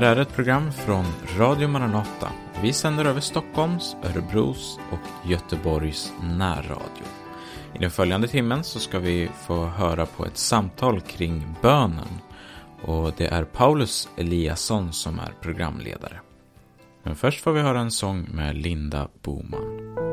här är ett program från Radio Maranata. Vi sänder över Stockholms, Örebros och Göteborgs närradio. I den följande timmen så ska vi få höra på ett samtal kring bönen. Och det är Paulus Eliasson som är programledare. Men först får vi höra en sång med Linda Boman.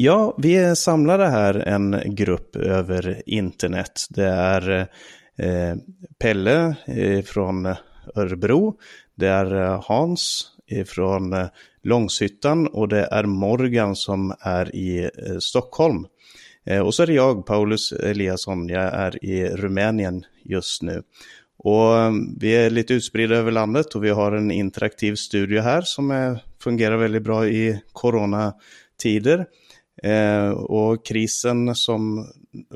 Ja, vi är samlade här en grupp över internet. Det är eh, Pelle eh, från Örebro, det är eh, Hans eh, från eh, Långshyttan och det är Morgan som är i eh, Stockholm. Eh, och så är det jag, Paulus Eliasson, jag är i Rumänien just nu. Och vi är lite utspridda över landet och vi har en interaktiv studio här som är, fungerar väldigt bra i coronatider. Eh, och krisen som,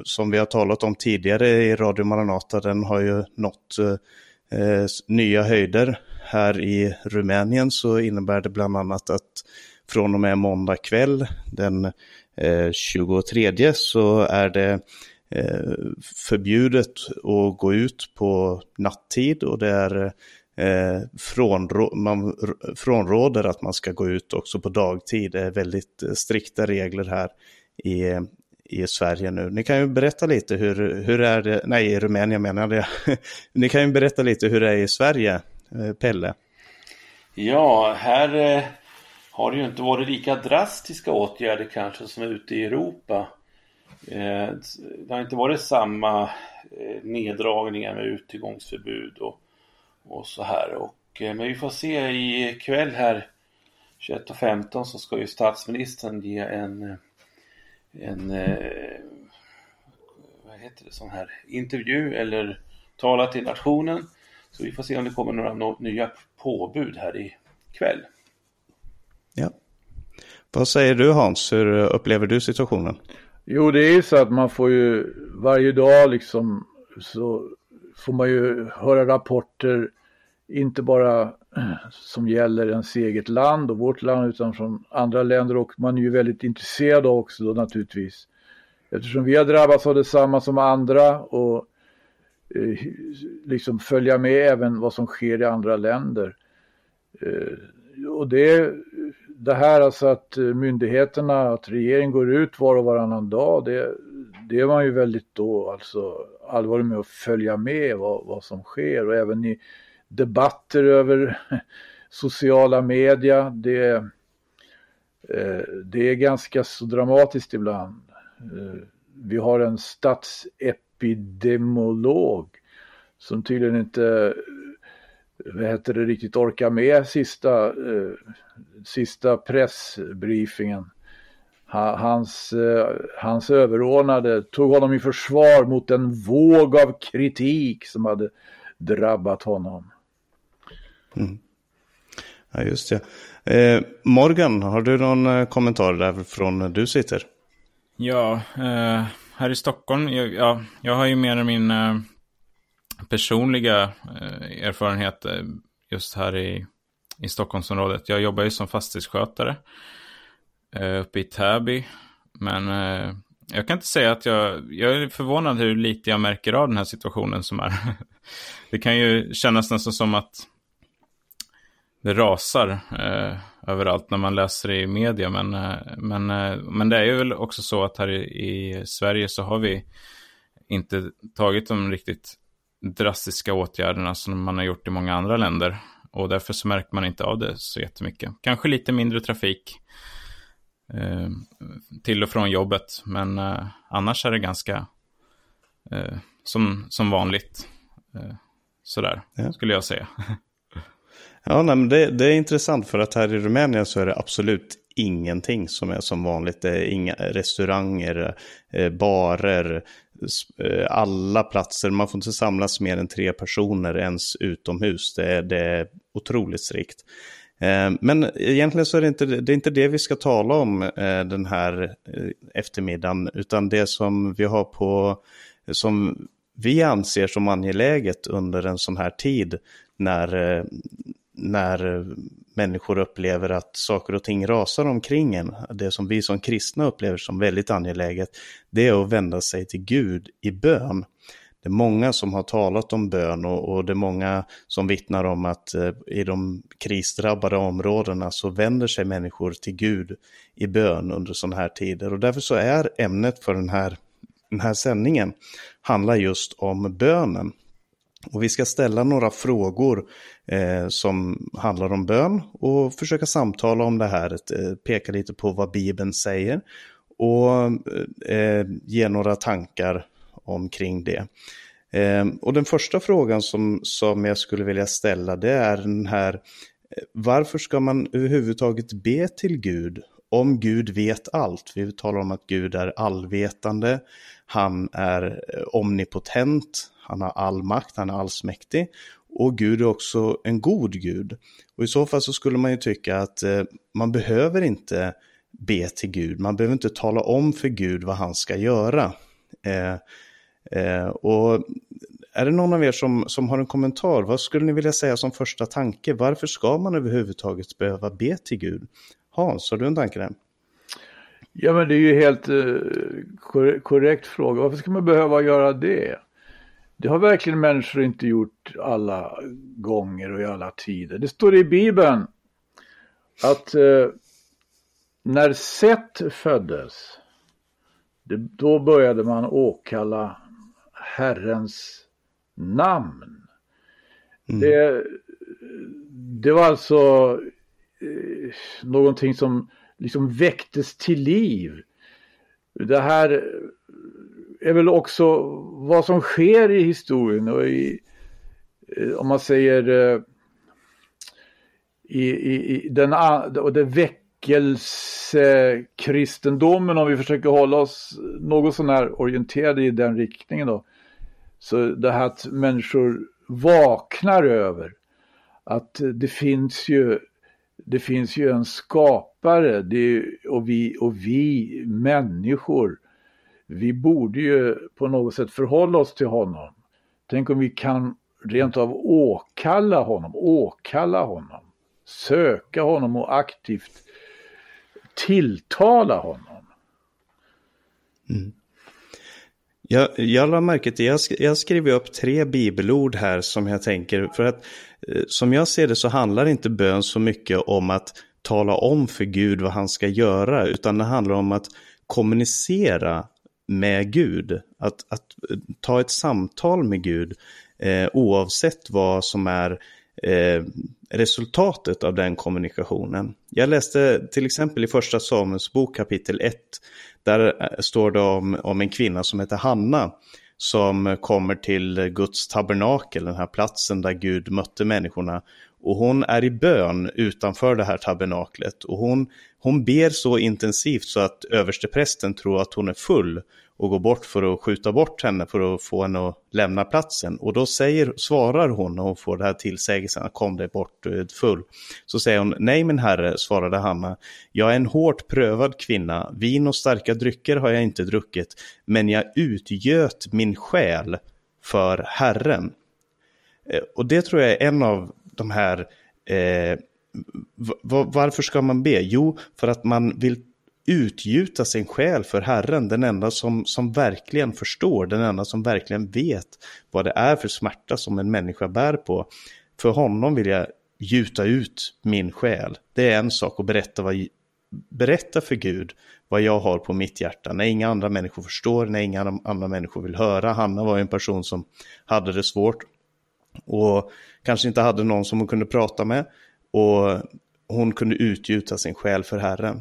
som vi har talat om tidigare i Radio Maranata, den har ju nått eh, nya höjder. Här i Rumänien så innebär det bland annat att från och med måndag kväll den eh, 23 så är det eh, förbjudet att gå ut på nattid och det är eh, frånrå man frånråder att man ska gå ut också på dagtid. Det är väldigt eh, strikta regler här i, i Sverige nu. Ni kan ju berätta lite hur, hur är det, nej i Rumänien menade jag. Ni kan ju berätta lite hur det är i Sverige, eh, Pelle. Ja, här eh, har det ju inte varit lika drastiska åtgärder kanske som ute i Europa. Eh, det har inte varit samma eh, neddragningar med utegångsförbud och och så här. Och men vi får se ikväll här 21.15 så ska ju statsministern ge en, en vad heter det, sån här intervju eller tala till nationen. Så vi får se om det kommer några nya påbud här ikväll. Ja. Vad säger du Hans, hur upplever du situationen? Jo, det är ju så att man får ju varje dag liksom så får man ju höra rapporter, inte bara eh, som gäller ens eget land och vårt land utan från andra länder och man är ju väldigt intresserad också då naturligtvis. Eftersom vi har drabbats av detsamma som andra och eh, liksom följa med även vad som sker i andra länder. Eh, och det, det här alltså att eh, myndigheterna, att regeringen går ut var och varannan dag, det, det var ju väldigt då alltså allvarlig med att följa med vad, vad som sker och även i debatter över sociala media. Det, eh, det är ganska så dramatiskt ibland. Eh, vi har en statsepidemiolog som tydligen inte vad heter det, riktigt orkar med sista, eh, sista pressbriefingen. Hans, hans överordnade tog honom i försvar mot en våg av kritik som hade drabbat honom. Mm. Ja, just det. Eh, Morgan, har du någon eh, kommentar därifrån du sitter? Ja, eh, här i Stockholm, jag, ja, jag har ju mer min eh, personliga eh, erfarenhet eh, just här i, i Stockholmsområdet. Jag jobbar ju som fastighetsskötare eh, Eh, uppe i Täby. Men eh, jag kan inte säga att jag, jag är förvånad hur lite jag märker av den här situationen som är. det kan ju kännas nästan som att det rasar eh, överallt när man läser i media. Men, eh, men, eh, men det är ju väl också så att här i, i, Sverige så har vi inte tagit de riktigt drastiska åtgärderna som man har gjort i många andra länder. Och därför så märker man inte av det så jättemycket. Kanske lite mindre trafik eh, till och från jobbet. Men eh, annars är det ganska eh, som, som vanligt. sådär, ja. skulle jag säga. Ja, nej, men det, det, är intressant för att här i Rumänien så är det absolut ingenting som är som vanligt. Det är inga restauranger, eh, barer, eh, alla platser. Man får inte samlas mer än tre personer ens utomhus. Det är, det är otroligt strikt. Eh, men egentligen så är det inte det, är inte det vi ska tala om eh, den här eh, eftermiddagen, utan det som vi har på, som vi anser som angeläget under en sån här tid när, när människor upplever att saker och ting rasar omkring en, det som vi som kristna upplever som väldigt angeläget, det är att vända sig till Gud i bön. Det är många som har talat om bön och, och det är många som vittnar om att eh, i de krisdrabbade områdena så vänder sig människor till Gud i bön under sådana här tider. Och därför så är ämnet för den här, den här sändningen handlar just om bönen. Och vi ska ställa några frågor eh, som handlar om bön och försöka samtala om det här, eh, peka lite på vad Bibeln säger och eh, ge några tankar omkring det. Ehm, och den första frågan som, som jag skulle vilja ställa det är den här, eh, varför ska man överhuvudtaget be till Gud om Gud vet allt? Vi talar om att Gud är allvetande, han är eh, omnipotent, han har all makt, han är allsmäktig. Och Gud är också en god Gud. Och i så fall så skulle man ju tycka att eh, man behöver inte be till Gud. Man behöver inte tala om för Gud vad han ska göra. Eh, och är det någon av er som, som har en kommentar? Vad skulle ni vilja säga som första tanke? Varför ska man överhuvudtaget behöva be till Gud? Hans, har du en tanke där? Ja, men det är ju helt eh, korrekt fråga. Varför ska man behöva göra det? Det har verkligen människor inte gjort alla gånger och i alla tider. Det står i Bibeln att eh, när Seth föddes, det, då började man åkalla Herrens namn. Mm. Det, det var alltså eh, någonting som liksom väcktes till liv. Det här är väl också vad som sker i historien och i, eh, om man säger, eh, i, i, i den, och det väckelsekristendomen, om vi försöker hålla oss något sånär orienterade i den riktningen då. Så det här att människor vaknar över att det finns ju det finns ju en skapare det, och, vi, och vi människor, vi borde ju på något sätt förhålla oss till honom. Tänk om vi kan rent av åkalla honom, åkalla honom, söka honom och aktivt tilltala honom. Mm. Jag, jag la märke till, jag, jag skriver upp tre bibelord här som jag tänker, för att eh, som jag ser det så handlar inte bön så mycket om att tala om för Gud vad han ska göra, utan det handlar om att kommunicera med Gud, att, att eh, ta ett samtal med Gud eh, oavsett vad som är eh, resultatet av den kommunikationen. Jag läste till exempel i första Samuels bok kapitel 1, där eh, står det om, om en kvinna som heter Hanna som kommer till Guds tabernakel, den här platsen där Gud mötte människorna. Och hon är i bön utanför det här tabernaklet och hon, hon ber så intensivt så att översteprästen tror att hon är full och går bort för att skjuta bort henne för att få henne att lämna platsen. Och då säger, svarar hon när hon får det här tillsägelsen, kom dig bort, du är full. Så säger hon, nej min herre, svarade Hanna, jag är en hårt prövad kvinna, vin och starka drycker har jag inte druckit, men jag utgöt min själ för Herren. Eh, och det tror jag är en av de här eh, varför ska man be? Jo, för att man vill utgjuta sin själ för Herren, den enda som, som verkligen förstår, den enda som verkligen vet vad det är för smärta som en människa bär på. För honom vill jag gjuta ut min själ. Det är en sak att berätta, vad, berätta för Gud vad jag har på mitt hjärta. När inga andra människor förstår, när inga andra människor vill höra. Hanna var en person som hade det svårt och kanske inte hade någon som hon kunde prata med. Och hon kunde utgjuta sin själ för Herren.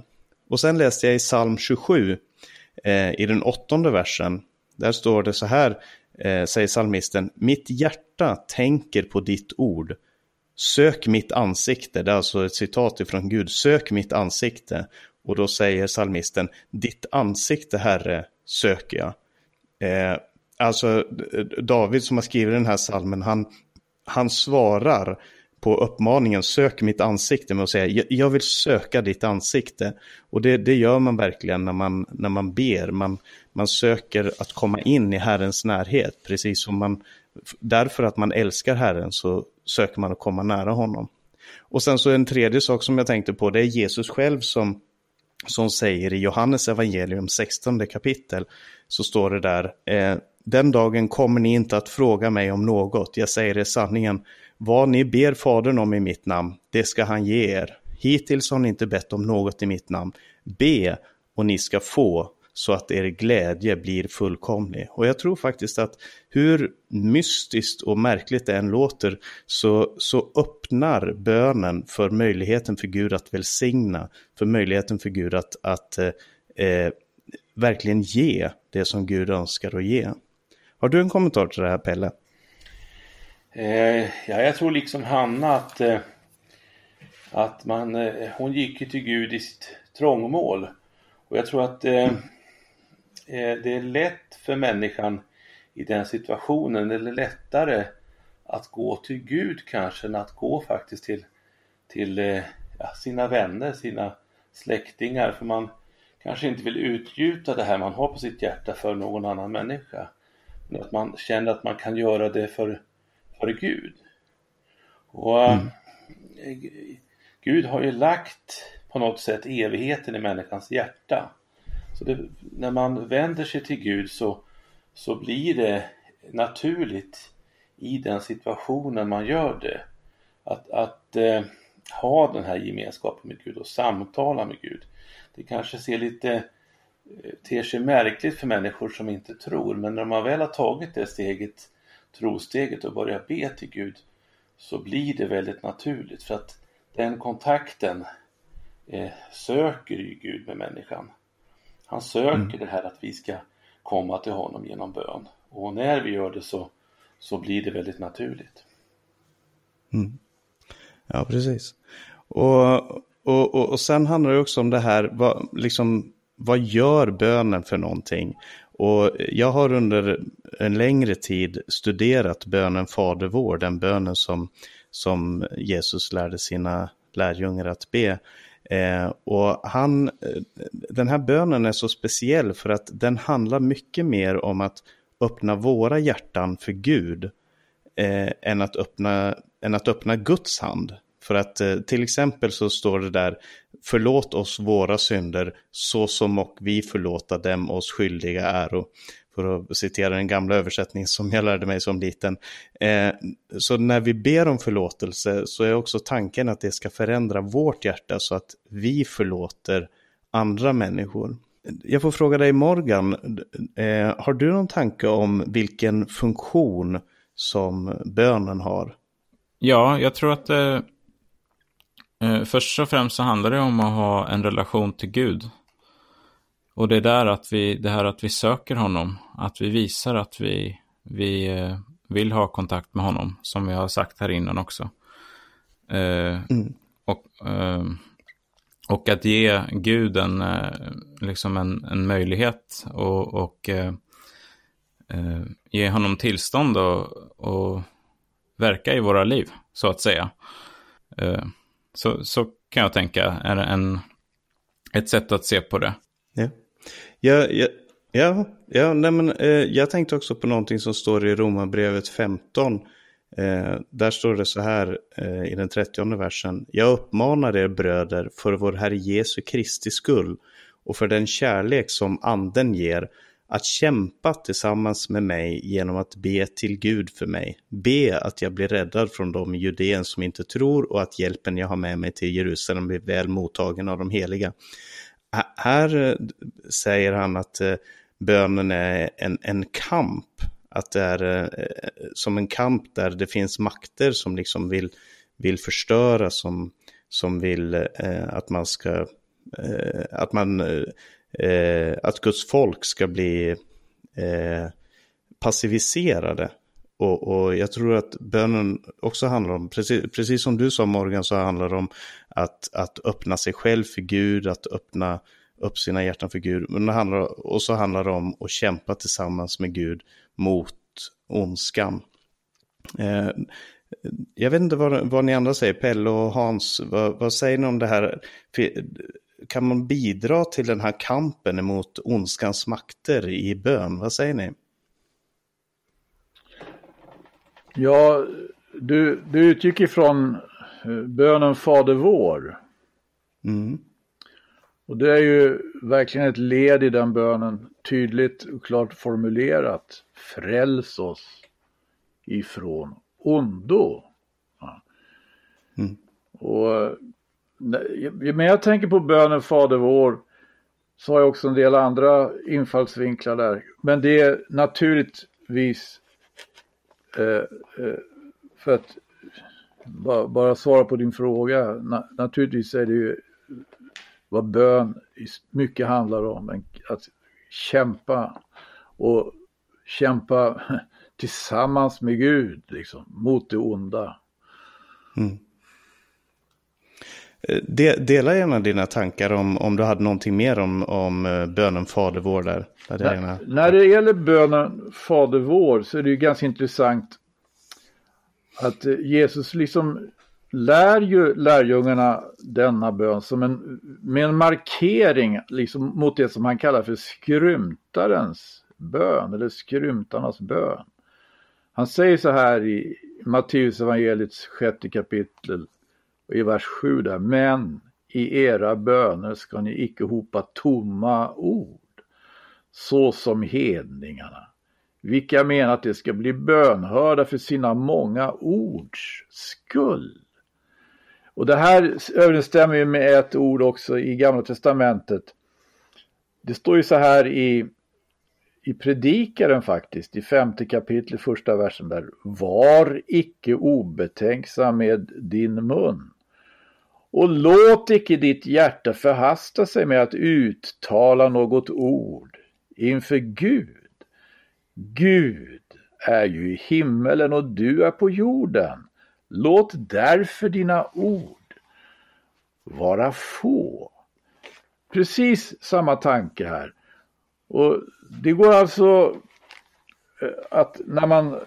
Och sen läste jag i psalm 27, eh, i den åttonde versen. Där står det så här, eh, säger psalmisten, mitt hjärta tänker på ditt ord. Sök mitt ansikte, det är alltså ett citat ifrån Gud, sök mitt ansikte. Och då säger psalmisten, ditt ansikte Herre söker jag. Eh, alltså eh, David som har skrivit den här psalmen, han, han svarar på uppmaningen sök mitt ansikte med att säga jag vill söka ditt ansikte. Och det, det gör man verkligen när man, när man ber. Man, man söker att komma in i Herrens närhet. Precis som man, därför att man älskar Herren så söker man att komma nära honom. Och sen så en tredje sak som jag tänkte på, det är Jesus själv som, som säger i Johannes evangelium 16 kapitel, så står det där, eh, den dagen kommer ni inte att fråga mig om något, jag säger er sanningen, vad ni ber Fadern om i mitt namn, det ska han ge er. Hittills har ni inte bett om något i mitt namn. Be och ni ska få så att er glädje blir fullkomlig. Och jag tror faktiskt att hur mystiskt och märkligt det än låter så, så öppnar bönen för möjligheten för Gud att välsigna, för möjligheten för Gud att, att eh, eh verkligen ge det som Gud önskar att ge. Har du en kommentar till det här Pelle? Eh, ja, jag tror liksom Hanna att, eh, att man, eh, hon gick ju till Gud i sitt trångmål. Och jag tror att eh, eh, det är lätt för människan i den situationen, eller lättare att gå till Gud kanske än att gå faktiskt till, till eh, ja, sina vänner, sina släktingar. För man kanske inte vill utgjuta det här man har på sitt hjärta för någon annan människa. Men att man känner att man kan göra det för för Gud. Och mm. Gud har ju lagt på något sätt evigheten i människans hjärta. Så det, när man vänder sig till Gud så, så blir det naturligt i den situationen man gör det. Att, att eh, ha den här gemenskapen med Gud och samtala med Gud. Det kanske ser lite eh, ter sig märkligt för människor som inte tror men när man väl har tagit det steget trosteget och börja be till Gud så blir det väldigt naturligt för att den kontakten eh, söker ju Gud med människan. Han söker mm. det här att vi ska komma till honom genom bön och när vi gör det så, så blir det väldigt naturligt. Mm. Ja, precis. Och, och, och, och sen handlar det också om det här, vad, liksom, vad gör bönen för någonting? Och jag har under en längre tid studerat bönen Fader vår, den bönen som, som Jesus lärde sina lärjungar att be. Eh, och han, eh, den här bönen är så speciell för att den handlar mycket mer om att öppna våra hjärtan för Gud eh, än, att öppna, än att öppna Guds hand. För att eh, till exempel så står det där förlåt oss våra synder så som och vi förlåta dem oss skyldiga äro. För att citera den gamla översättningen som jag lärde mig som liten. Eh, så när vi ber om förlåtelse så är också tanken att det ska förändra vårt hjärta så att vi förlåter andra människor. Jag får fråga dig Morgan, eh, har du någon tanke om vilken funktion som bönen har? Ja, jag tror att det Eh, först och främst så handlar det om att ha en relation till Gud. Och det är där att vi, det här att vi söker honom, att vi visar att vi, vi eh, vill ha kontakt med honom, som vi har sagt här innan också. Eh, mm. och, och att ge Gud en, liksom en, en möjlighet och, och ge honom tillstånd att verka i våra liv, så att säga. Så, så kan jag tänka är en, ett sätt att se på det. Ja, ja, ja, ja, ja nej men, eh, jag tänkte också på någonting som står i Romarbrevet 15. Eh, där står det så här eh, i den 30 versen. Jag uppmanar er bröder för vår Herre Jesu Kristi skull och för den kärlek som anden ger att kämpa tillsammans med mig genom att be till Gud för mig. Be att jag blir räddad från de i Judeen som inte tror och att hjälpen jag har med mig till Jerusalem blir väl mottagen av de heliga. Här eh, säger han att eh, bönen är en, en kamp, att det är eh, som en kamp där det finns makter som liksom vill, vill förstöra, som, som vill att man ska, att man eh, Eh, att Guds folk ska bli eh, passiviserade. Och, och, jag tror att bönen också handlar om, precis, precis som du sa Morgan, så handlar det om att, att öppna sig själv för Gud, att öppna upp sina hjärtan för Gud. Men det handlar, och så handlar det om att kämpa tillsammans med Gud mot ondskan. Eh, jag vet inte vad, vad ni andra säger, Pelle och Hans, vad, vad säger ni om det här? Kan man bidra till den här kampen emot ondskans makter i bön? Vad säger ni? Ja, du, du utgick ifrån eh, bönen Fader vår. Mm. Och det är ju verkligen ett led i den bönen, tydligt och klart formulerat. Fräls oss ifrån ondo. Ja. Mm. Och men jag tänker på bönen Fader vår så har jag också en del andra infallsvinklar där. Men det är naturligtvis eh, eh för att bara, bara, svara på din fråga. Na, naturligtvis är det ju vad bön mycket handlar om. Att kämpa och kämpa tillsammans med Gud liksom, mot det onda. Mm. Eh, de, dela gärna dina tankar om, om du hade någonting mer om, om eh, bönen Fader vår där. När, gärna... när det gäller bönen Fader vår så är det ju ganska intressant att eh, Jesus liksom lär ju lärjungarna denna bön som en, med en markering liksom mot det som han kallar för skrymtarens bön eller skrymtarnas bön. Han säger så här i Matteus evangeliets sjätte kapitel och i vers 7 där, men i era böner ska ni icke hopa tomma ord, så som hedningarna, vilka menar att de ska bli bönhörda för sina många ords skull. Och det här överensstämmer ju med ett ord också i Gamla Testamentet. Det står ju så här i, i Predikaren faktiskt, i femte kapitlet, första versen där. Var icke obetänksam med din mun och låt icke ditt hjärta förhasta sig med att uttala något ord inför Gud. Gud är ju i himmelen och du är på jorden. Låt därför dina ord vara få. Precis samma tanke här. Och det går alltså eh, att när man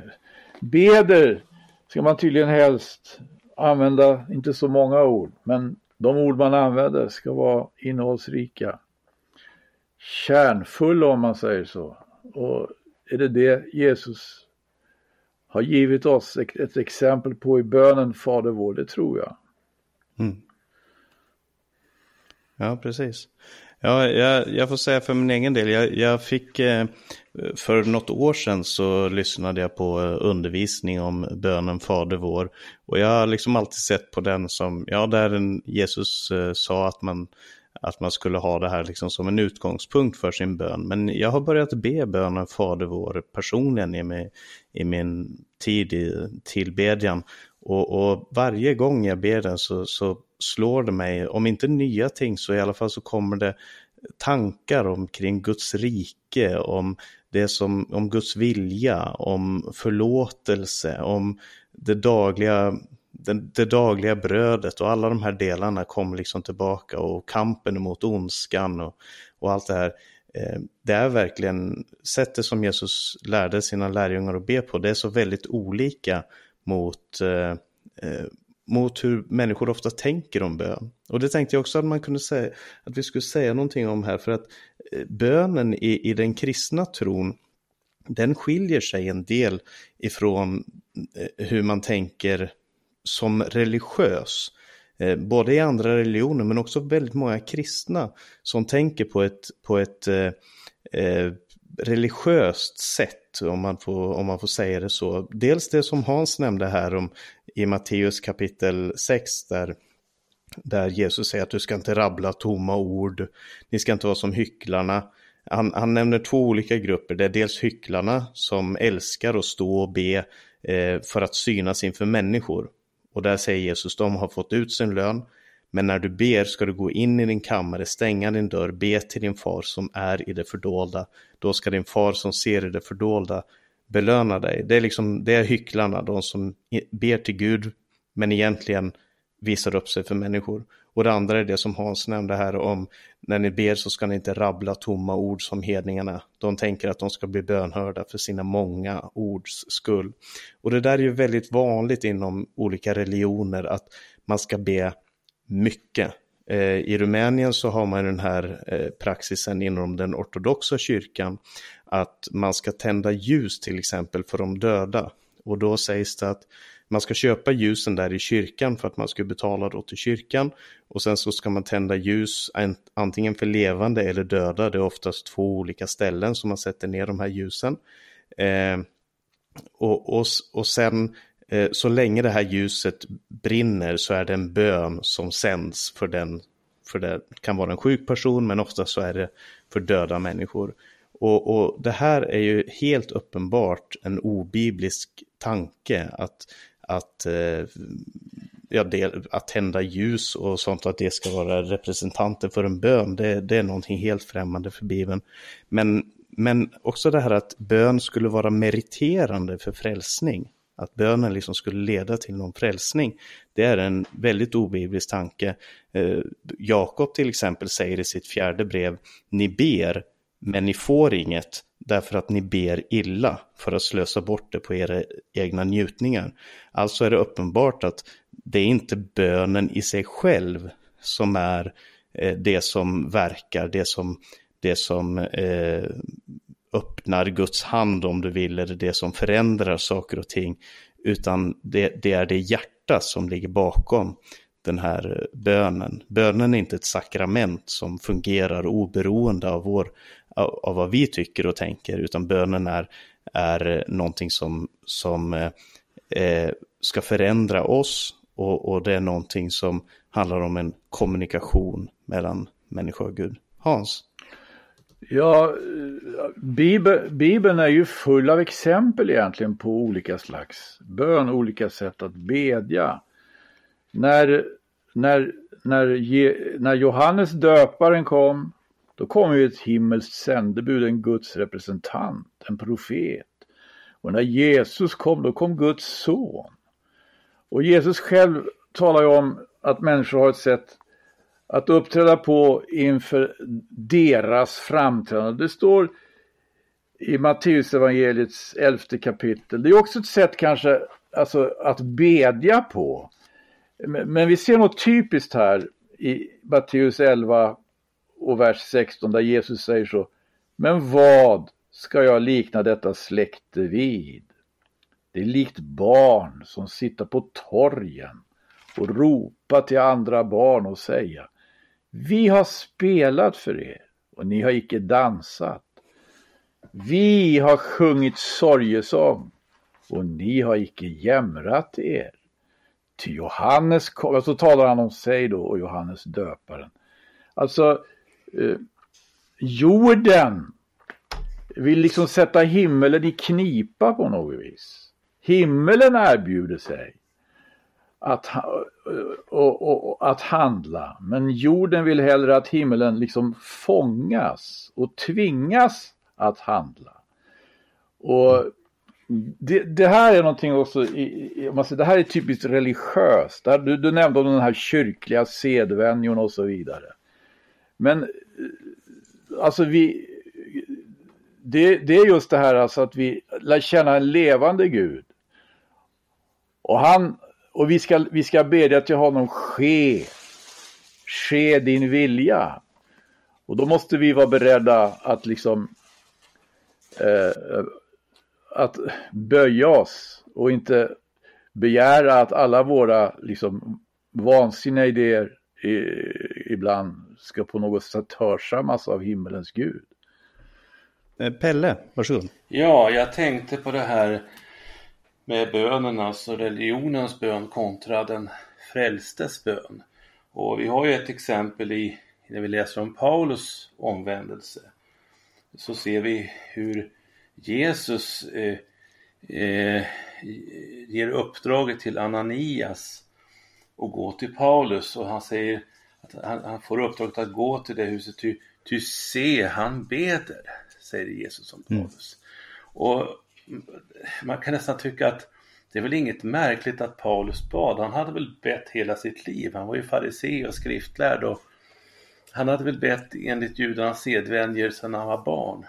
beder ska man tydligen helst använda inte så många ord, men de ord man använder ska vara innehållsrika. Kärnfulla om man säger så. Och är det det Jesus har givit oss ett exempel på i bönen Fader vår, det tror jag. Mm. Ja, precis. Ja, jag, jag, får säga för min egen del, jag, jag fick eh, för något år sedan så lyssnade jag på eh, undervisning om bönen Fader vår. Och jag har liksom alltid sett på den som, ja där Jesus eh, sa att man, att man skulle ha det här liksom som en utgångspunkt för sin bön. Men jag har börjat be bönen Fader vår personligen i min, i min tid i tillbedjan. Och, och, varje gång jag ber den så, så slår det mig, om inte nya ting så i alla fall så kommer det tankar omkring Guds rike, om det som, om Guds vilja, om förlåtelse, om det dagliga, det, det, dagliga brödet och alla de här delarna kommer liksom tillbaka och kampen mot ondskan och, och allt det här. Eh, det är verkligen sättet som Jesus lärde sina lärjungar att be på, det är så väldigt olika mot eh, eh mot hur människor ofta tänker om bön. Och det tänkte jag också att man kunde säga, att vi skulle säga någonting om här, för att eh, bönen i, i den kristna tron, den skiljer sig en del ifrån eh, hur man tänker som religiös. Eh, både i andra religioner men också väldigt många kristna som tänker på ett, på ett eh, religiöst sätt, om man, får, om man får säga det så. Dels det som Hans nämnde här om i Matteus kapitel 6 där, där Jesus säger att du ska inte rabbla tomma ord, ni ska inte vara som hycklarna. Han, han nämner två olika grupper, det är dels hycklarna som älskar att stå och be eh, för att synas inför människor. Och där säger Jesus, de har fått ut sin lön, men när du ber ska du gå in i din kammare, stänga din dörr, be till din far som är i det fördolda. Då ska din far som ser i det fördolda belöna dig. Det är liksom, det är hycklarna, de som ber till Gud, men egentligen visar upp sig för människor. Och det andra är det som Hans nämnde här om, när ni ber så ska ni inte rabbla tomma ord som hedningarna. De tänker att de ska bli bönhörda för sina många ords skull. Och det där är ju väldigt vanligt inom olika religioner, att man ska be mycket. Eh, I Rumänien så har man den här eh, praxisen inom den ortodoxa kyrkan att man ska tända ljus till exempel för de döda. Och då sägs det att man ska köpa ljusen där i kyrkan för att man ska betala då till kyrkan. Och sen så ska man tända ljus antingen för levande eller döda. Det är oftast två olika ställen som man sätter ner de här ljusen. Eh, och, och, och sen Eh, så länge det här ljuset brinner så är det en bön som sänds för den, för det kan vara en sjuk person men ofta så är det för döda människor. Och, och det här är ju helt uppenbart en obiblisk tanke att, att, eh, ja, det, att tända ljus och sånt, att det ska vara representanter för en bön, det, det är någonting helt främmande för Bibeln. Men, men också det här att bön skulle vara meriterande för frälsning att bönen liksom skulle leda till någon frälsning. Det är en väldigt obiblisk tanke. Eh, Jakob till exempel säger i sitt fjärde brev, ni ber, men ni får inget därför att ni ber illa för att slösa bort det på era egna njutningar. Alltså är det uppenbart att det är inte bönen i sig själv som är eh, det som verkar, det som, det som eh, öppnar Guds hand om du vill, eller det som förändrar saker och ting, utan det, det är det hjärta som ligger bakom den här bönen. Bönen är inte ett sakrament som fungerar oberoende av, vår, av, vad vi tycker och tänker, utan bönen är, är någonting som, som eh, ska förändra oss och, och det är någonting som handlar om en kommunikation mellan människa och Gud. Hans? Ja, Bibeln, Bibeln är ju full av exempel egentligen på olika slags bön, olika sätt att bedja. När, när, när, när Johannes döparen kom, då kom ju ett himmelskt sändebud, en Guds representant, en profet. Och när Jesus kom, då kom Guds son. Och Jesus själv talar ju om att människor har ett sätt att uppträda på inför deras framträdande. Det står i Matteusevangeliets elfte kapitel. Det är också ett sätt kanske alltså, att bedja på. Men vi ser något typiskt här i Matteus 11 och vers 16 där Jesus säger så. Men vad ska jag likna detta släkte vid? Det är likt barn som sitter på torgen och ropar till andra barn och säga vi har spelat för er och ni har icke dansat. Vi har sjungit sorgesång och ni har icke jämrat er. Till Johannes kom, och så talar han om sig då och Johannes döparen. Alltså, eh, jorden vill liksom sätta himmelen i knipa på något vis. Himmelen erbjuder sig att, och, och, och, att handla. Men jorden vill hellre att himlen liksom fångas och tvingas att handla. Och det, det, här är någonting också, i, man säger, det här är typiskt religiöst. Du, du nämnde om den här kyrkliga sedvänjorna och så vidare. Men alltså vi, det, det, är just det här alltså att vi lär känna en levande Gud. Och han, och vi ska, vi ska bedja till honom, ske, ske din vilja. Och då måste vi vara beredda att liksom eh, att böja oss och inte begära att alla våra liksom vansinniga idéer i, ibland ska på något sätt hörsammas av himmelens Gud. Eh, Pelle, varsågod. Ja, jag tänkte på det här med bönen, alltså religionens bön kontra den frälstes bön. Och vi har ju ett exempel i, när vi läser om Paulus omvändelse. Så ser vi hur Jesus eh, eh, ger uppdraget till Ananias att gå till Paulus och han säger att han, han får uppdraget att gå till det huset ty, ty se han beder, säger Jesus om mm. Paulus. Mm. Och man kan nästan tycka att det är väl inget märkligt att Paulus bad. Han hade väl bett hela sitt liv. Han var ju farisé och skriftlärd och han hade väl bett enligt judarnas sedvänjor sedan han var barn.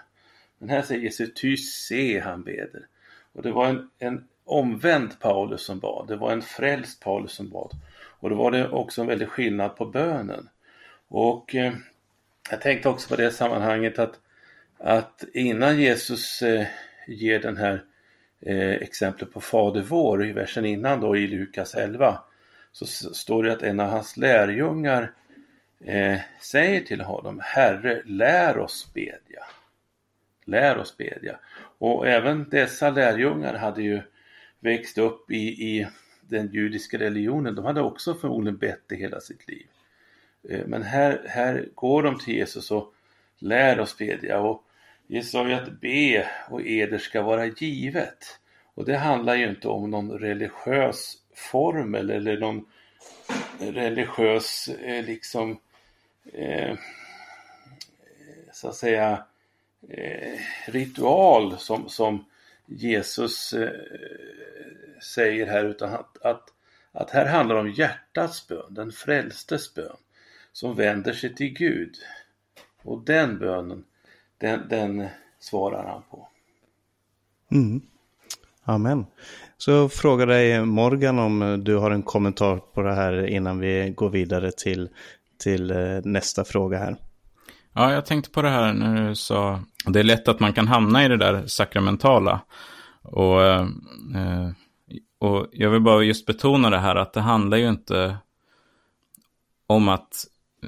Men här säger Jesus, ty se han beder. Och det var en, en omvänd Paulus som bad, det var en frälst Paulus som bad. Och då var det också en väldig skillnad på bönen. Och eh, jag tänkte också på det sammanhanget att, att innan Jesus eh, ger den här eh, exemplet på Fader vår i versen innan då i Lukas 11 så står det att en av hans lärjungar eh, säger till honom Herre, lär oss bedja lär oss bedja. Och även dessa lärjungar hade ju växt upp i, i den judiska religionen. De hade också förmodligen bett i hela sitt liv. Eh, men här, här går de till Jesus och lär oss bedja. Och Jesus sa ju att be och eder ska vara givet. Och det handlar ju inte om någon religiös formel eller någon religiös eh, liksom eh, så att säga eh, ritual som, som Jesus eh, säger här utan att, att, att här handlar det om hjärtats bön, den frälstes bön som vänder sig till Gud. Och den bönen, den, den svarar han på. Mm. Amen. Så frågar dig Morgan om du har en kommentar på det här innan vi går vidare till, till eh, nästa fråga här. Ja, jag tänkte på det här när du sa, det är lätt att man kan hamna i det där sakramentala. Och, eh, och jag vill bara just betona det här att det handlar ju inte om att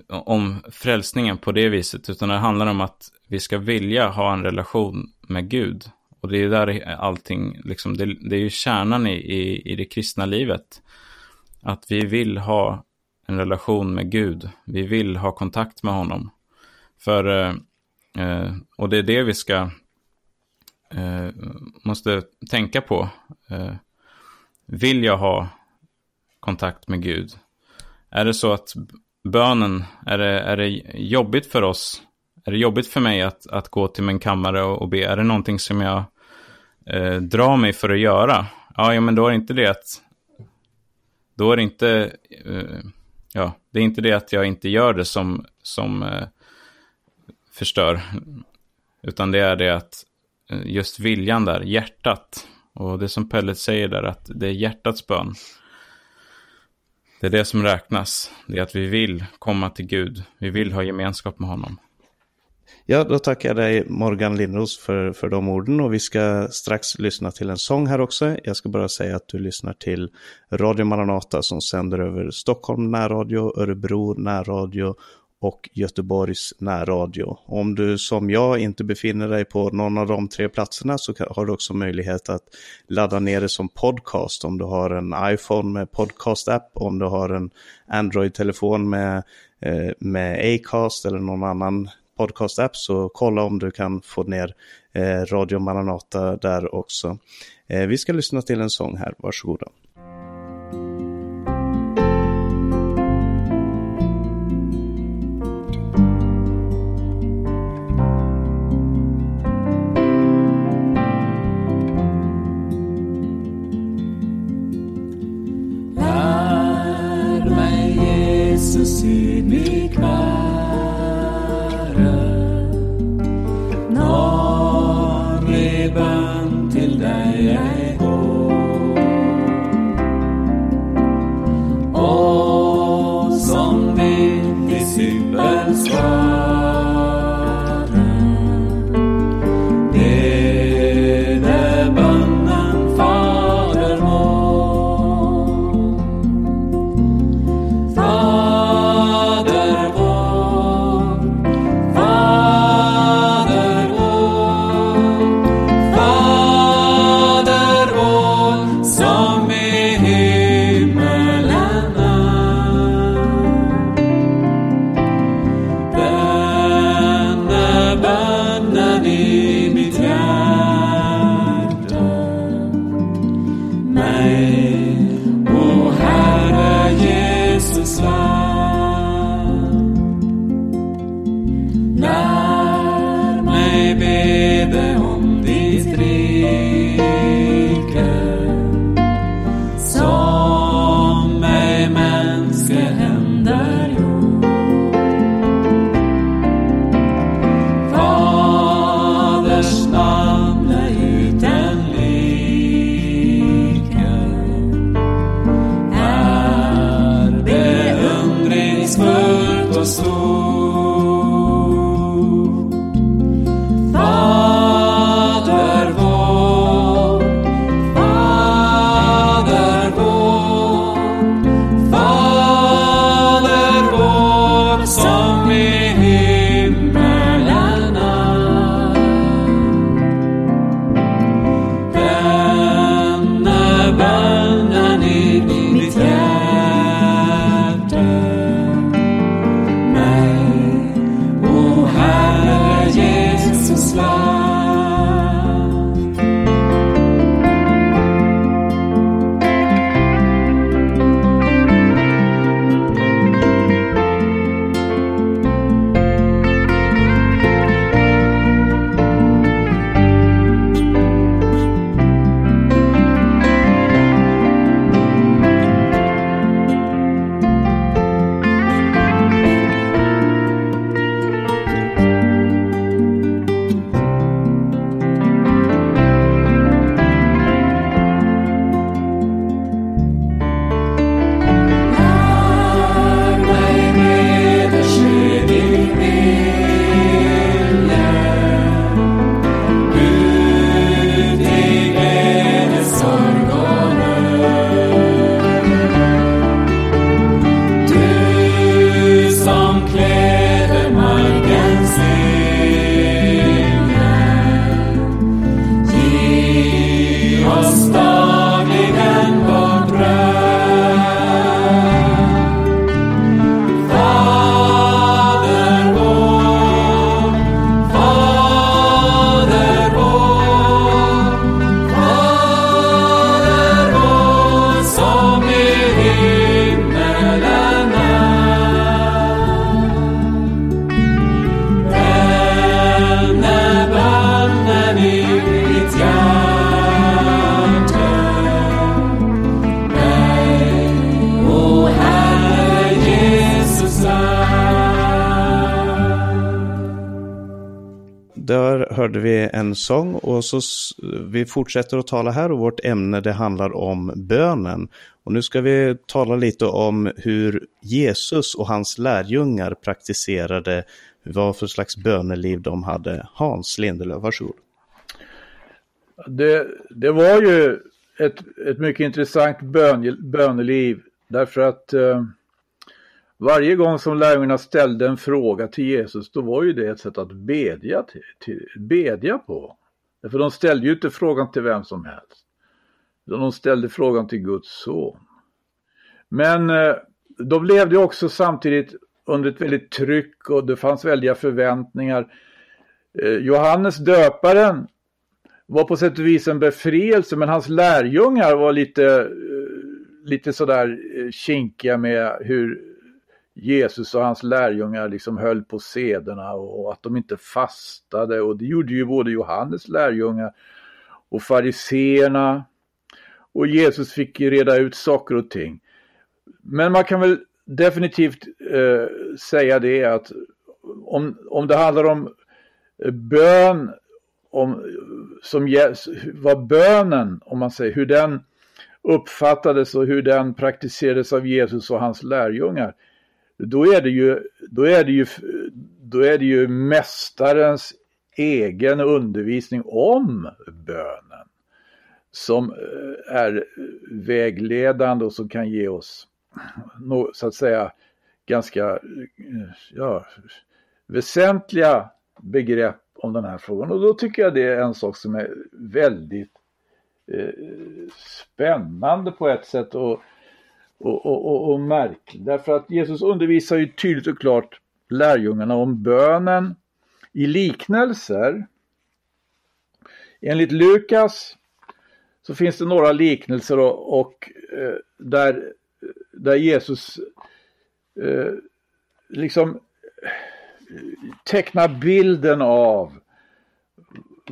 om frälsningen på det viset, utan det handlar om att vi ska vilja ha en relation med Gud. Och det är ju där allting, liksom, det, det är ju kärnan i, i, i det kristna livet. Att vi vill ha en relation med Gud. Vi vill ha kontakt med honom. För, eh, eh och det är det vi ska, eh, måste tänka på. Eh, vill jag ha kontakt med Gud? Är det så att bönen, är det, är det jobbigt för oss? Är det jobbigt för mig att, att gå till min kammare och, och be? Är det någonting som jag eh, drar mig för att göra? Ja, ja, men då är inte det att... Då är det inte... Eh, ja, det är inte det att jag inte gör det som, som eh, förstör. Utan det är det att eh, just viljan där, hjärtat. Och det som Pelle säger där, att det är hjärtats bön. Det är det som räknas. Det är att vi vill komma till Gud. Vi vill ha gemenskap med honom. Ja, då tackar jag dig Morgan Lindros för, för de orden och vi ska strax lyssna till en sång här också. Jag ska bara säga att du lyssnar till Radio Maranata som sänder över Stockholm närradio, Örebro närradio och Göteborgs närradio. Om du som jag inte befinner dig på någon av de tre platserna så har du också möjlighet att ladda ner det som podcast. Om du har en iPhone med podcast-app, om du har en Android-telefon med, eh, med Acast eller någon annan podcast-app så kolla om du kan få ner eh, Radio Maranata där också. Eh, vi ska lyssna till en sång här, varsågoda. Sång och så vi fortsätter att tala här och vårt ämne det handlar om bönen. Och nu ska vi tala lite om hur Jesus och hans lärjungar praktiserade vad för slags böneliv de hade. Hans Lindelöf, varsågod. Det, det var ju ett, ett mycket intressant bön, böneliv därför att eh, varje gång som lärjungarna ställde en fråga till Jesus då var ju det ett sätt att bedja, till, till, bedja på. För de ställde ju inte frågan till vem som helst. De ställde frågan till Guds son. Men eh, de levde också samtidigt under ett väldigt tryck och det fanns väldiga förväntningar. Eh, Johannes döparen var på sätt och vis en befrielse men hans lärjungar var lite, eh, lite sådär kinkiga med hur Jesus och hans lärjungar liksom höll på sederna och att de inte fastade och det gjorde ju både Johannes lärjungar och fariseerna och Jesus fick reda ut saker och ting. Men man kan väl definitivt eh, säga det att om, om det handlar om bön om, som vad bönen, om man säger, hur den uppfattades och hur den praktiserades av Jesus och hans lärjungar. Då är det ju, då är det ju, då är det ju mästarens egen undervisning om bönen som eh, är vägledande och som kan ge oss så att säga ganska eh, ja, väsentliga begrepp om den här frågan. Och då tycker jag det är en sak som är väldigt eh, spännande på ett sätt och, och, och, och, och märklig. Därför att Jesus undervisar ju tydligt och klart lärjungarna om bönen i liknelser. Enligt Lukas så finns det några liknelser och, och eh, där, där Jesus eh, liksom eh, tecknar bilden av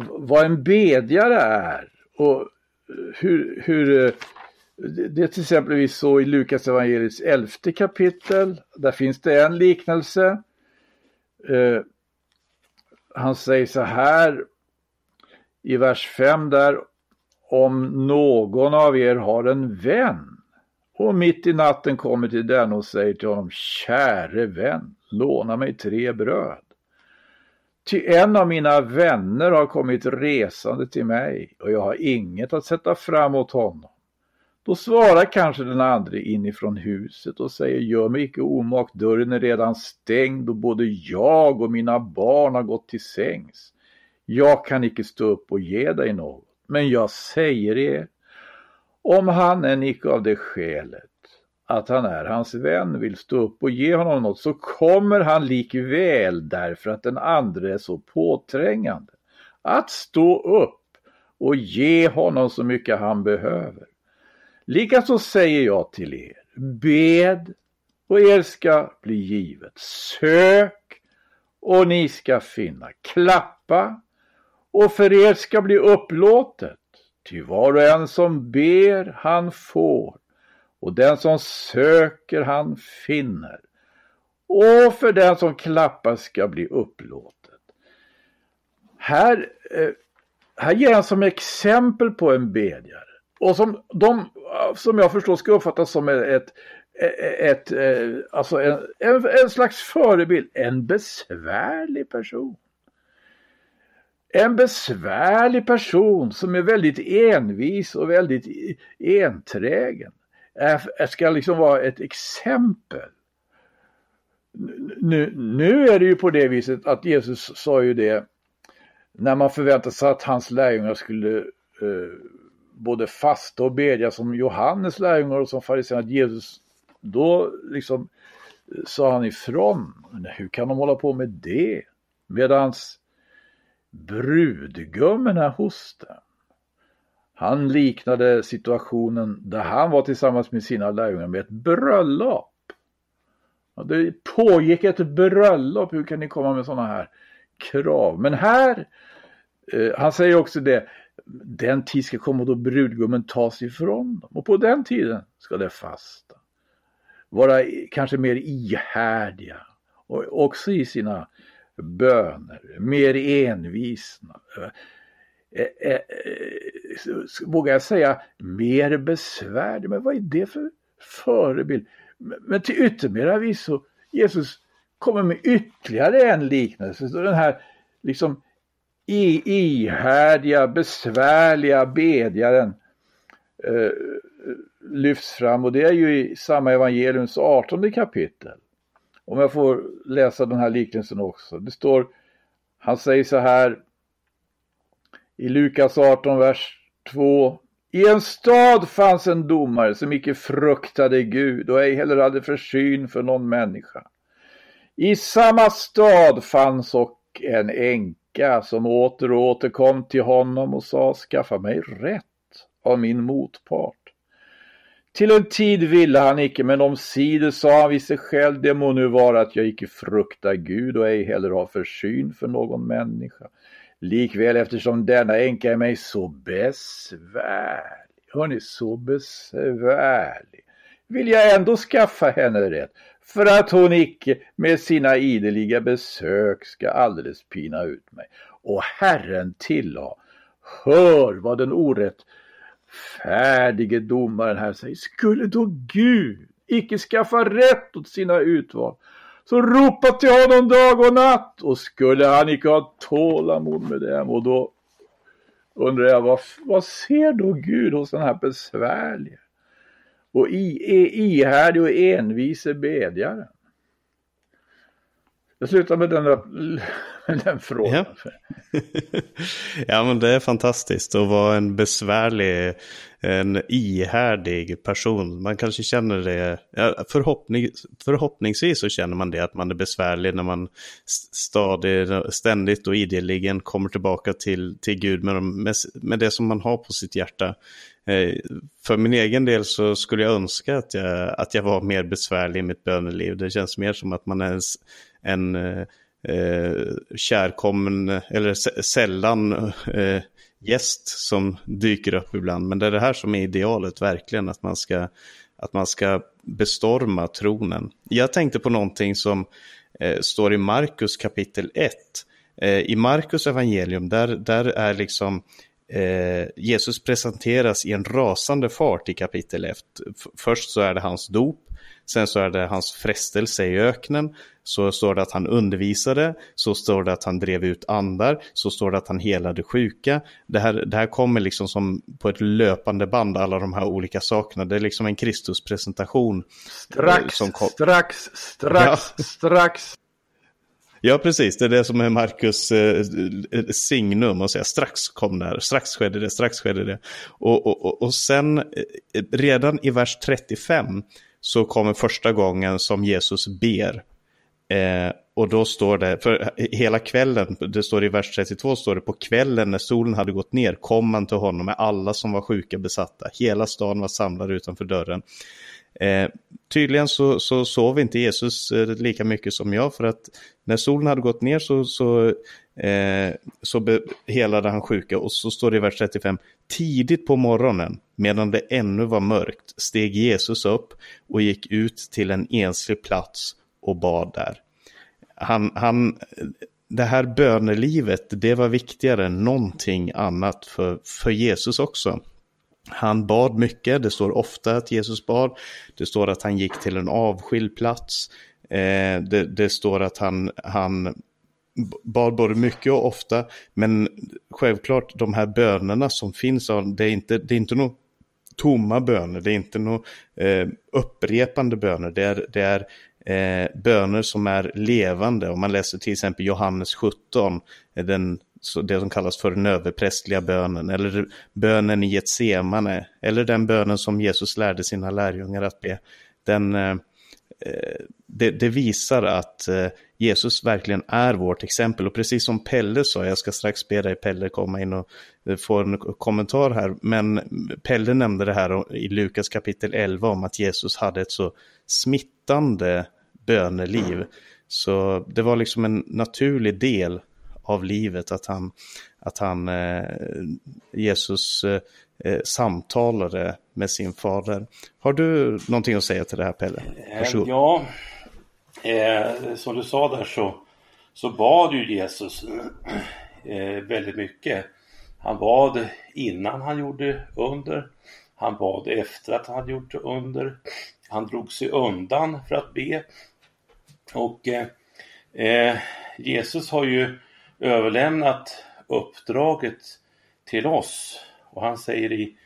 vad en bedjare är och eh, hur, hur eh, det är till exempel så i Lukas evangeliets elfte kapitel, där finns det en liknelse. Eh, han säger så här i vers 5 där, om någon av er har en vän och mitt i natten kommer till den och säger till honom, käre vän, låna mig tre bröd. Ty en av mina vänner har kommit resande till mig och jag har inget att sätta fram åt honom. Då svarar kanske den andre inifrån huset och säger gör mig icke omak, dörren är redan stängd och både jag och mina barn har gått till sängs. Jag kan icke stå upp och ge dig något, men jag säger er, om han än icke av det skälet att han är hans vän vill stå upp och ge honom något så kommer han likväl därför att den andre är så påträngande att stå upp och ge honom så mycket han behöver. Likaså säger jag till er, bed och er ska bli givet. Sök och ni ska finna. Klappa och för er ska bli upplåtet. Ty var och en som ber, han får. Och den som söker, han finner. Och för den som klappar ska bli upplåtet. Här, eh, här ger han som exempel på en bedjare. Och som de, som jag förstår, ska uppfattas som ett, ett, ett eh, alltså en, en, en slags förebild. En besvärlig person. En besvärlig person som är väldigt envis och väldigt enträgen. Är, ska liksom vara ett exempel. Nu, nu är det ju på det viset att Jesus sa ju det när man förväntade sig att hans lärjungar skulle uh, både fasta och bedja som Johannes lärjungar och som fariséerna, att Jesus då liksom eh, sa han ifrån. Hur kan de hålla på med det? Medans brudgummen är hos dem. Han liknade situationen där han var tillsammans med sina lärjungar med ett bröllop. Ja, det pågick ett bröllop, hur kan ni komma med sådana här krav? Men här, eh, han säger också det, den tid ska komma då brudgummen tas ifrån dem och på den tiden ska det fasta. Vara kanske mer ihärdiga och också i sina böner, mer envisna. Eh, eh, eh vågar jag säga mer besvär. Men vad är det för förebild? Men till yttermera visso, Jesus kommer med ytterligare en liknelse. Så den här liksom ihärdiga, besvärliga bedjaren eh, lyfts fram och det är ju i samma evangeliums 18 kapitel. Om jag får läsa den här liknelsen också. Det står, han säger så här i Lukas 18, vers 2. I en stad fanns en domare som icke fruktade Gud och ej heller hade försyn för någon människa. I samma stad fanns och en änka som åter och åter kom till honom och sa skaffa mig rätt av min motpart. Till en tid ville han icke, men omsider sa han vid sig själv, det må nu vara att jag icke fruktar Gud och ej heller har försyn för någon människa. Likväl eftersom denna änka är mig så besvärlig, hörni, så besvärlig, vill jag ändå skaffa henne rätt, för att hon icke med sina ideliga besök ska alldeles pina ut mig. Och Herren tillade, hör vad den orättfärdige domaren här säger, skulle då Gud icke skaffa rätt åt sina utval så ropa till honom dag och natt. Och skulle han icke ha tålamod med dem? Och då undrar jag vad, vad ser då Gud hos den här besvärliga och ihärdig och envise bedjaren? Jag slutar med den, med den frågan. Ja. ja, men det är fantastiskt att vara en besvärlig, en ihärdig person. Man kanske känner det, förhoppning, förhoppningsvis så känner man det att man är besvärlig när man stadig, ständigt och ideligen kommer tillbaka till, till Gud med, med, med det som man har på sitt hjärta. Eh, för min egen del så skulle jag önska att jag, att jag var mer besvärlig i mitt böneliv. Det känns mer som att man är en, en eh, eh, kärkommen, eller sällan eh, gäst som dyker upp ibland. Men det är det här som är idealet verkligen, att man ska, att man ska bestorma tronen. Jag tänkte på någonting som eh, står i Markus kapitel 1. Eh, I Markus evangelium, där, där är liksom eh, Jesus presenteras i en rasande fart i kapitel 1. Först så är det hans dop, sen så är det hans frestelse i öknen, så står det att han undervisade, så står det att han drev ut andar, så står det att han helade sjuka. Det här, det här kommer liksom som på ett löpande band, alla de här olika sakerna. Det är liksom en Kristuspresentation. Strax, strax, strax, ja. strax. Ja, precis. Det är det som är Marcus eh, signum och säga strax kom det strax skedde det, strax skedde det. Och, och, och sen eh, redan i vers 35 så kommer första gången som Jesus ber. Eh, och då står det, för hela kvällen, det står i vers 32, står det på kvällen när solen hade gått ner kom man till honom med alla som var sjuka besatta. Hela staden var samlad utanför dörren. Eh, tydligen så, så sov inte Jesus eh, lika mycket som jag för att när solen hade gått ner så, så, eh, så be, helade han sjuka och så står det i vers 35 tidigt på morgonen medan det ännu var mörkt steg Jesus upp och gick ut till en enslig plats och bad där. Han, han, det här bönelivet, det var viktigare än någonting annat för, för Jesus också. Han bad mycket, det står ofta att Jesus bad. Det står att han gick till en avskild plats. Eh, det, det, står att han, han bad både mycket och ofta. Men självklart de här bönerna som finns, det är inte, det är inte några tomma böner, det är inte några eh, upprepande böner. Det är, det är eh, böner som är levande. Om man läser till exempel Johannes 17, eh, den det som kallas för den överprästliga bönen, eller bönen i Getsemane, eller den bönen som Jesus lärde sina lärjungar att be. Den, eh, eh, det, det, visar att eh, Jesus verkligen är vårt exempel. Och precis som Pelle sa, jag ska strax be dig Pelle komma in och få en kommentar här, men Pelle nämnde det här i Lukas kapitel 11 om att Jesus hade ett så smittande böneliv. Så det var liksom en naturlig del av livet. Att han, att han eh, Jesus eh, eh, samtalade med sin fader. Har du någonting att säga till det här Pelle? Varsågod. Ja, eh, som du sa där så, så bad ju Jesus eh, väldigt mycket. Han bad innan han gjorde under. Han bad efter att han hade gjort under. Han drog sig undan för att be. Och eh, eh Jesus har ju överlämnat uppdraget till oss. Och han säger i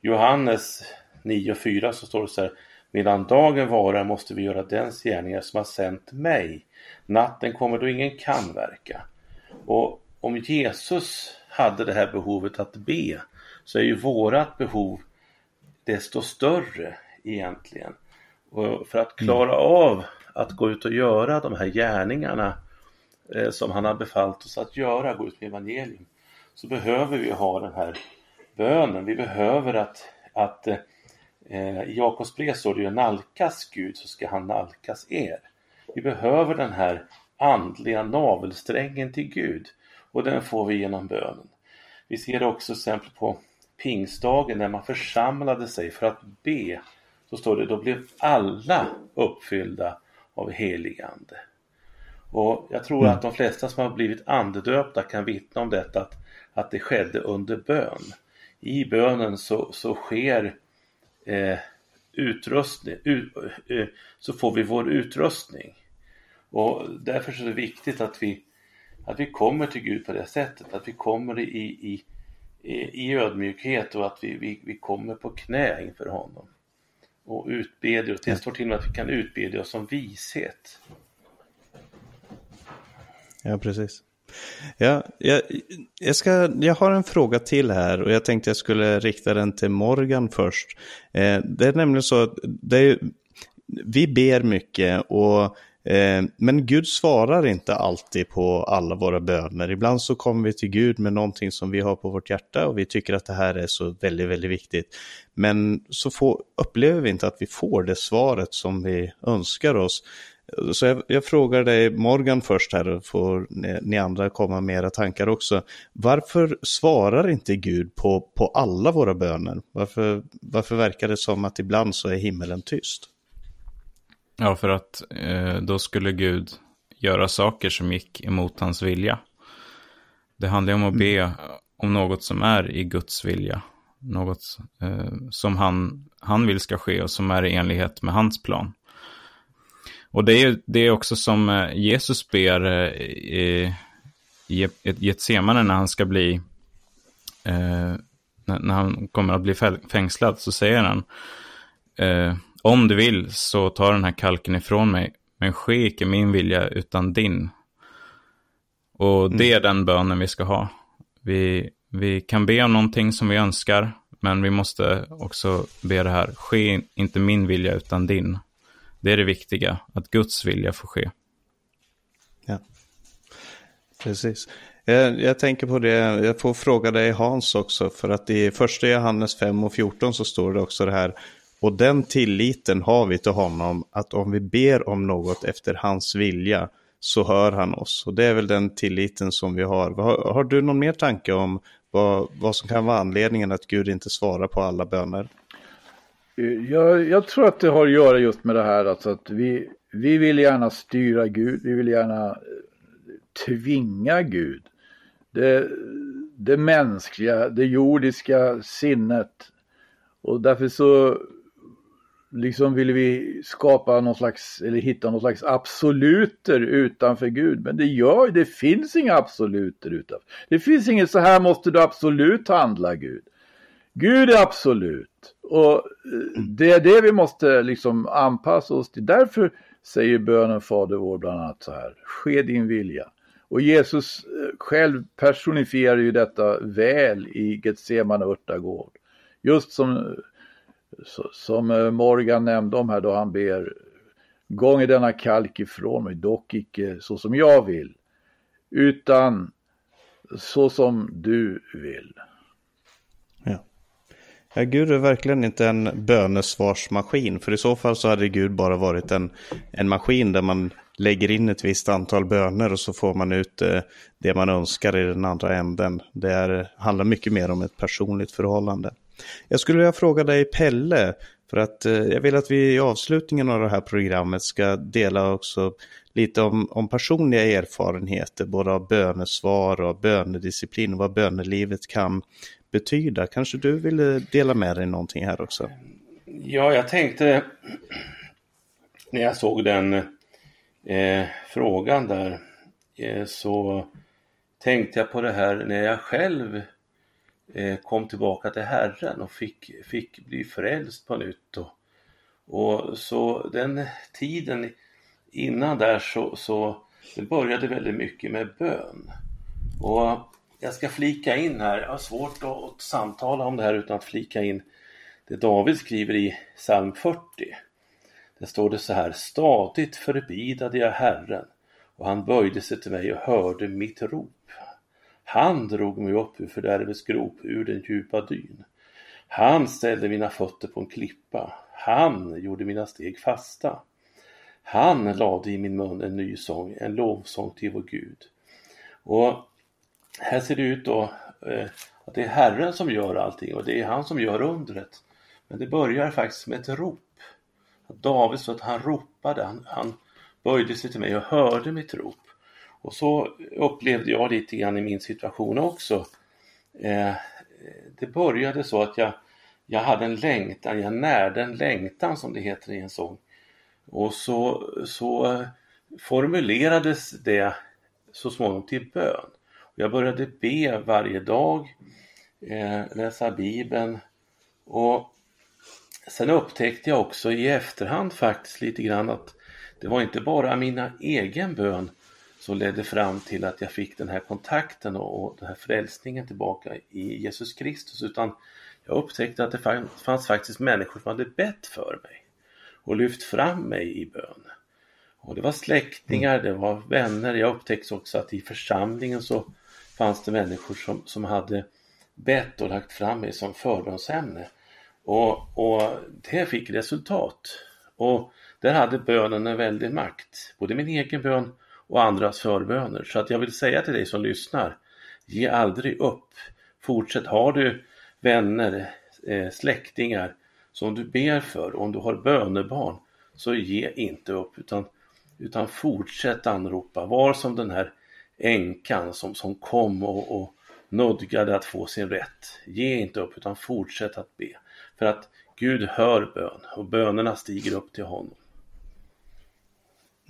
Johannes 9.4 så står det så här Medan dagen varar måste vi göra dens gärningar som har sänt mig. Natten kommer då ingen kan verka. Och om Jesus hade det här behovet att be så är ju vårat behov desto större egentligen. Och för att klara av att gå ut och göra de här gärningarna Eh, som han har befallt oss att göra, gå ut med evangelium, så behöver vi ha den här bönen. Vi behöver att, att eh, i Jakobs brev står det ju nalkas Gud så ska han nalkas er. Vi behöver den här andliga navelsträngen till Gud och den får vi genom bönen. Vi ser också exempel på pingstdagen när man församlade sig för att be. Så står det, då blev alla uppfyllda av helig ande. Och jag tror att de flesta som har blivit andedöpta kan vittna om detta, att, att det skedde under bön. I bönen så, så sker eh, utrustning, ut, eh, så får vi vår utrustning. Och därför så är det viktigt att vi, att vi kommer till Gud på det sättet, att vi kommer i, i, i ödmjukhet och att vi, vi, vi kommer på knä inför honom. Och utbeder, och det står till och med att vi kan utbedja oss om vishet. Ja, precis. Ja, jag, jag, ska, jag har en fråga till här och jag tänkte jag skulle rikta den till Morgan först. Eh, det är nämligen så att det är, vi ber mycket och Eh, men Gud svarar inte alltid på alla våra böner. Ibland så kommer vi till Gud med någonting som vi har på vårt hjärta och vi tycker att det här är så väldigt, väldigt viktigt. Men så får, upplever vi inte att vi får det svaret som vi önskar oss. Så jag, jag frågar dig, Morgan först här, och får ni, ni, andra komma med era tankar också. Varför svarar inte Gud på, på alla våra böner? Varför, varför verkar det som att ibland så är himmelen tyst? Ja, för att eh, då skulle Gud göra saker som gick emot hans vilja. Det handlar om att be mm. om något som är i Guds vilja. Något eh, som han, han vill ska ske och som är i enlighet med hans plan. Och det är, det är också som eh, Jesus ber eh, i, i Getsemane när han ska bli, eh, när han kommer att bli fängslad, så säger han, eh, om du vill så ta den här kalken ifrån mig, men ske icke min vilja utan din. Och det är den bönen vi ska ha. Vi, vi kan be om någonting som vi önskar, men vi måste också be det här, ske inte min vilja utan din. Det är det viktiga, att Guds vilja får ske. Ja, precis. Jag, jag, tänker på det, jag får fråga dig Hans också, för att i första Johannes 5 och 14 så står det också det här, och den tilliten har vi till honom att om vi ber om något efter hans vilja så hör han oss. Och det är väl den tilliten som vi har. Har, har du någon mer tanke om vad, vad som kan vara anledningen att Gud inte svarar på alla böner? Eh, jag, jag tror att det har att göra just med det här alltså att vi, vi vill gärna styra Gud, vi vill gärna eh, tvinga Gud. Det, det mänskliga, det jordiska sinnet. Och därför så liksom vill vi skapa någon slags, eller hitta någon slags absoluter utanför Gud. Men det gör det finns inga absoluter utanför. Det finns inget så här måste du absolut handla Gud. Gud är absolut. Och eh, det är det vi måste liksom anpassa oss till. Därför säger bönen Fader vår bland annat så här. Ske din vilja. Och Jesus eh, själv personifierar ju detta väl i Getsemane örtagård. Just som som eh, Morgan nämnde om här då han ber Gånge denna kalk ifrån mig, dock icke så som jag vill, utan så som du vill. Ja. Gud är verkligen inte en bönesvarsmaskin, för i så fall så hade Gud bara varit en, en maskin där man lägger in ett visst antal böner och så får man ut eh, det man önskar i den andra änden. Det är, handlar mycket mer om ett personligt förhållande. Jag skulle vilja fråga dig Pelle, För att eh, jag vill att vi i avslutningen av det här programmet ska dela också lite om, om personliga erfarenheter, både av bönesvar och bönedisciplin och vad bönelivet kan betyda. Kanske du ville eh, dela med dig någonting här också? Ja, jag tänkte när jag såg den eh, frågan där eh, så tänkte jag på det här när jag själv eh, kom tillbaka till Herren och fick, fick bli frälst på nytt. Och, och så den tiden innan där så, så det började väldigt mycket med bön. Och jag ska flika in här, jag har svårt att, att samtala om det här utan att flika in det David skriver i psalm 40. Där står det så här, stadigt förbidade jag Herren och han böjde sig till mig och hörde mitt rop. Han drog mig upp ur fördärvets grop, ur den djupa dyn. Han ställde mina fötter på en klippa. Han gjorde mina steg fasta. Han lade i min mun en ny sång, en lovsång till vår Gud. Och här ser det ut då eh, att det är Herren som gör allting och det är han som gör undret. Men det börjar faktiskt med ett rop. David så att han ropade, han, han böjde sig till mig och hörde mitt rop. Och så upplevde jag lite grann i min situation också. Eh, det började så att jag, jag hade en längtan, jag närde en längtan som det heter i en sång. Och så, så eh, formulerades det så småningom till bön. Jag började be varje dag, eh, läsa Bibeln och sen upptäckte jag också i efterhand faktiskt lite grann att det var inte bara mina egen bön som ledde fram till att jag fick den här kontakten och, den här frälsningen tillbaka i Jesus Kristus utan jag upptäckte att det fanns, fanns faktiskt människor som hade bett för mig och lyft fram mig i bön. Och det var släktingar, det var vänner. Jag upptäckte också att i församlingen så fanns det människor som, som hade bett och lagt fram mig som förbönsämne. Och, och det fick resultat. Och där hade bönen en väldig makt. Både min egen bön och andras förböner. Så att jag vill säga till dig som lyssnar, ge aldrig upp. Fortsätt. Har du vänner, eh, släktingar som du ber för, om du har bönebarn, så ge inte upp utan, utan fortsätt anropa. Var som den här änkan som, som kom och, och nödgade att få sin rätt. Ge inte upp utan fortsätt att be. För att Gud hör bön och bönerna stiger upp till honom.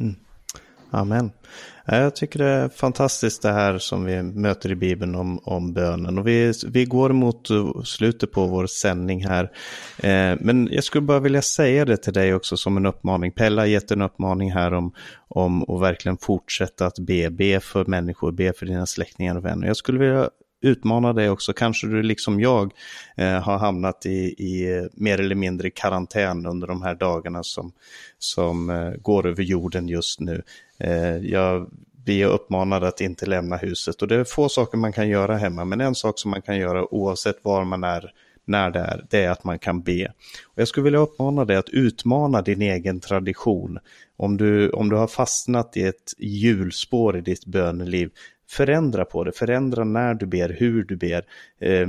Mm. Amen. Jag tycker det är fantastiskt det här som vi möter i Bibeln om, om bönen. Och vi, vi går mot slutet på vår sändning här. Eh, men jag skulle bara vilja säga det till dig också som en uppmaning. Pella har gett en uppmaning här om, om att verkligen fortsätta att be. Be för människor, be för dina släktingar och vänner. Jag skulle vilja utmana dig också. Kanske du liksom jag eh, har hamnat i, i eh, mer eller mindre karantän under de här dagarna som, som eh, går över jorden just nu. Eh, jag, vi är uppmanade att inte lämna huset och det är få saker man kan göra hemma, men en sak som man kan göra oavsett var man är när det är, det är att man kan be. Och jag skulle vilja uppmana dig att utmana din egen tradition. Om du, om du har fastnat i ett hjulspår i ditt böneliv, förändra på det, förändra när du ber, hur du ber. Eh,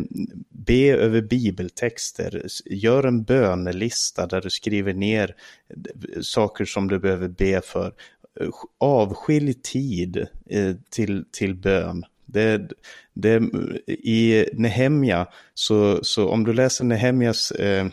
be över bibeltexter, gör en bönelista där du skriver ner eh, saker som du behöver be för. Eh, avskilj tid eh, till, till bön. Det, det, eh, I Nehemja, så, så om du läser Nehemjas eh,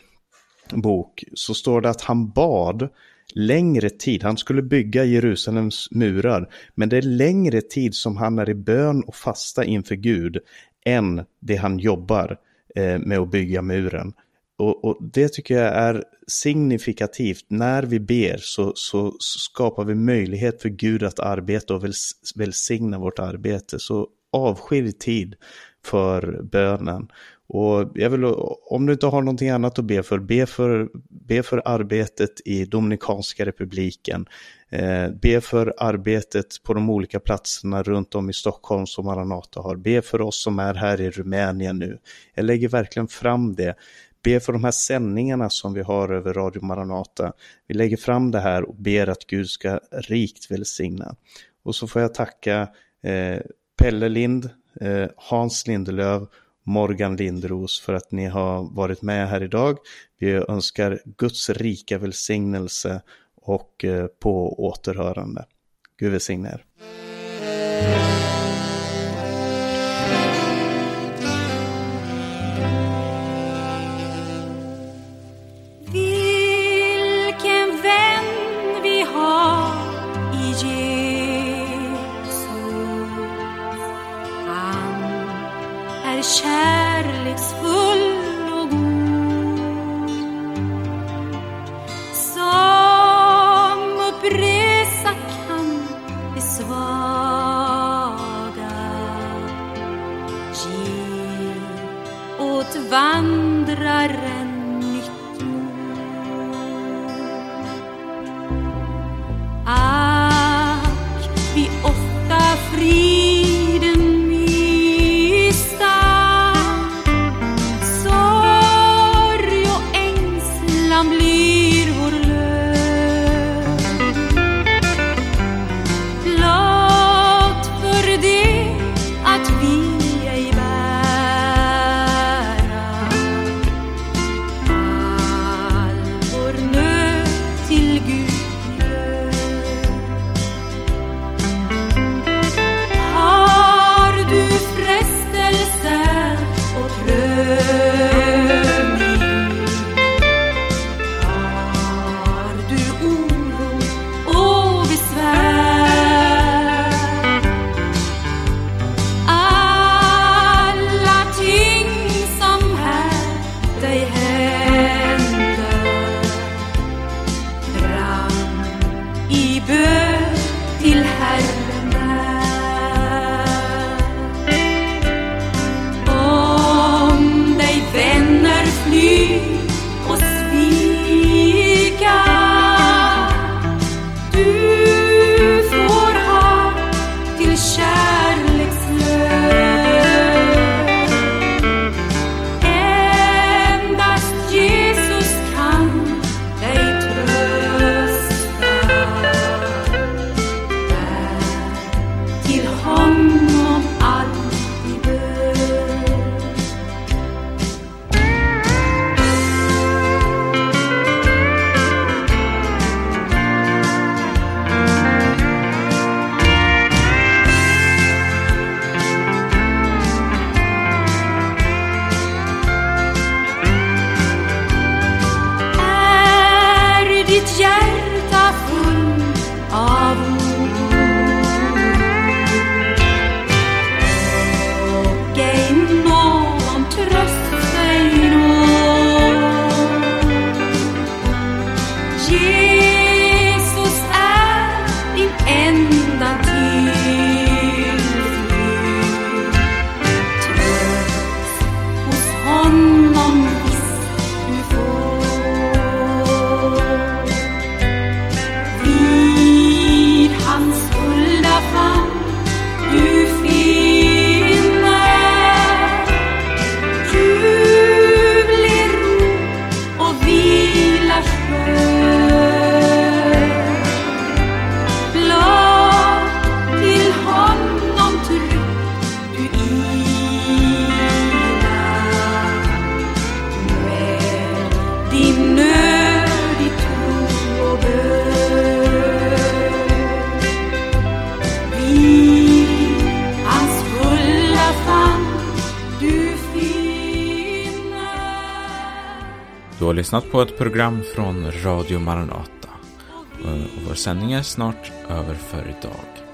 bok, så står det att han bad längre tid. Han skulle bygga Jerusalems murar, men det är längre tid som han är i bön och fasta inför Gud än det han jobbar eh, med att bygga muren. Och, och, det tycker jag är signifikativt. När vi ber så, så skapar vi möjlighet för Gud att arbeta och välsigna vårt arbete. Så avskilj tid för bönen. Och jag vill, om du inte har någonting annat att be för, be för, be för arbetet i Dominikanska republiken. Eh, be för arbetet på de olika platserna runt om i Stockholm som Maranata har. Be för oss som är här i Rumänien nu. Jag lägger verkligen fram det. Be för de här sändningarna som vi har över Radio Maranata. Vi lägger fram det här och ber att Gud ska rikt välsigna. Och så får jag tacka eh, Pelle Lind, eh, Hans Lindelöv Morgan Lindros för att ni har varit med här idag. Vi önskar Guds rika välsignelse och eh, på återhörande. Gud välsigne er. Jesus är din enda lyssnat på ett program från Radio Maranata. Eh, och vår sändning är snart över för idag.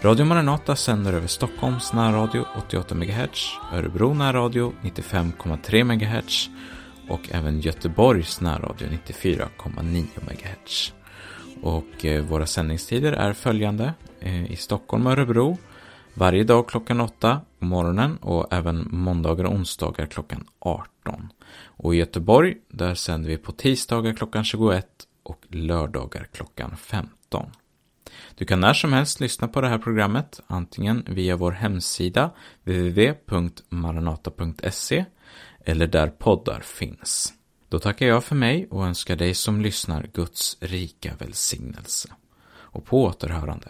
Radio Maranata sänder över Stockholms närradio 88 MHz, Örebro närradio 95,3 MHz och även Göteborgs närradio 94,9 MHz. Och eh, våra sändningstider är följande. Eh, I Stockholm och Örebro varje dag klockan 8 på morgonen och även måndagar och onsdagar klockan 18. Och i Göteborg, där sänder vi på tisdagar klockan 21 och lördagar klockan 15. Du kan när som helst lyssna på det här programmet, antingen via vår hemsida www.maranata.se eller där poddar finns. Då tackar jag för mig och önskar dig som lyssnar Guds rika välsignelse. Och på återhörande.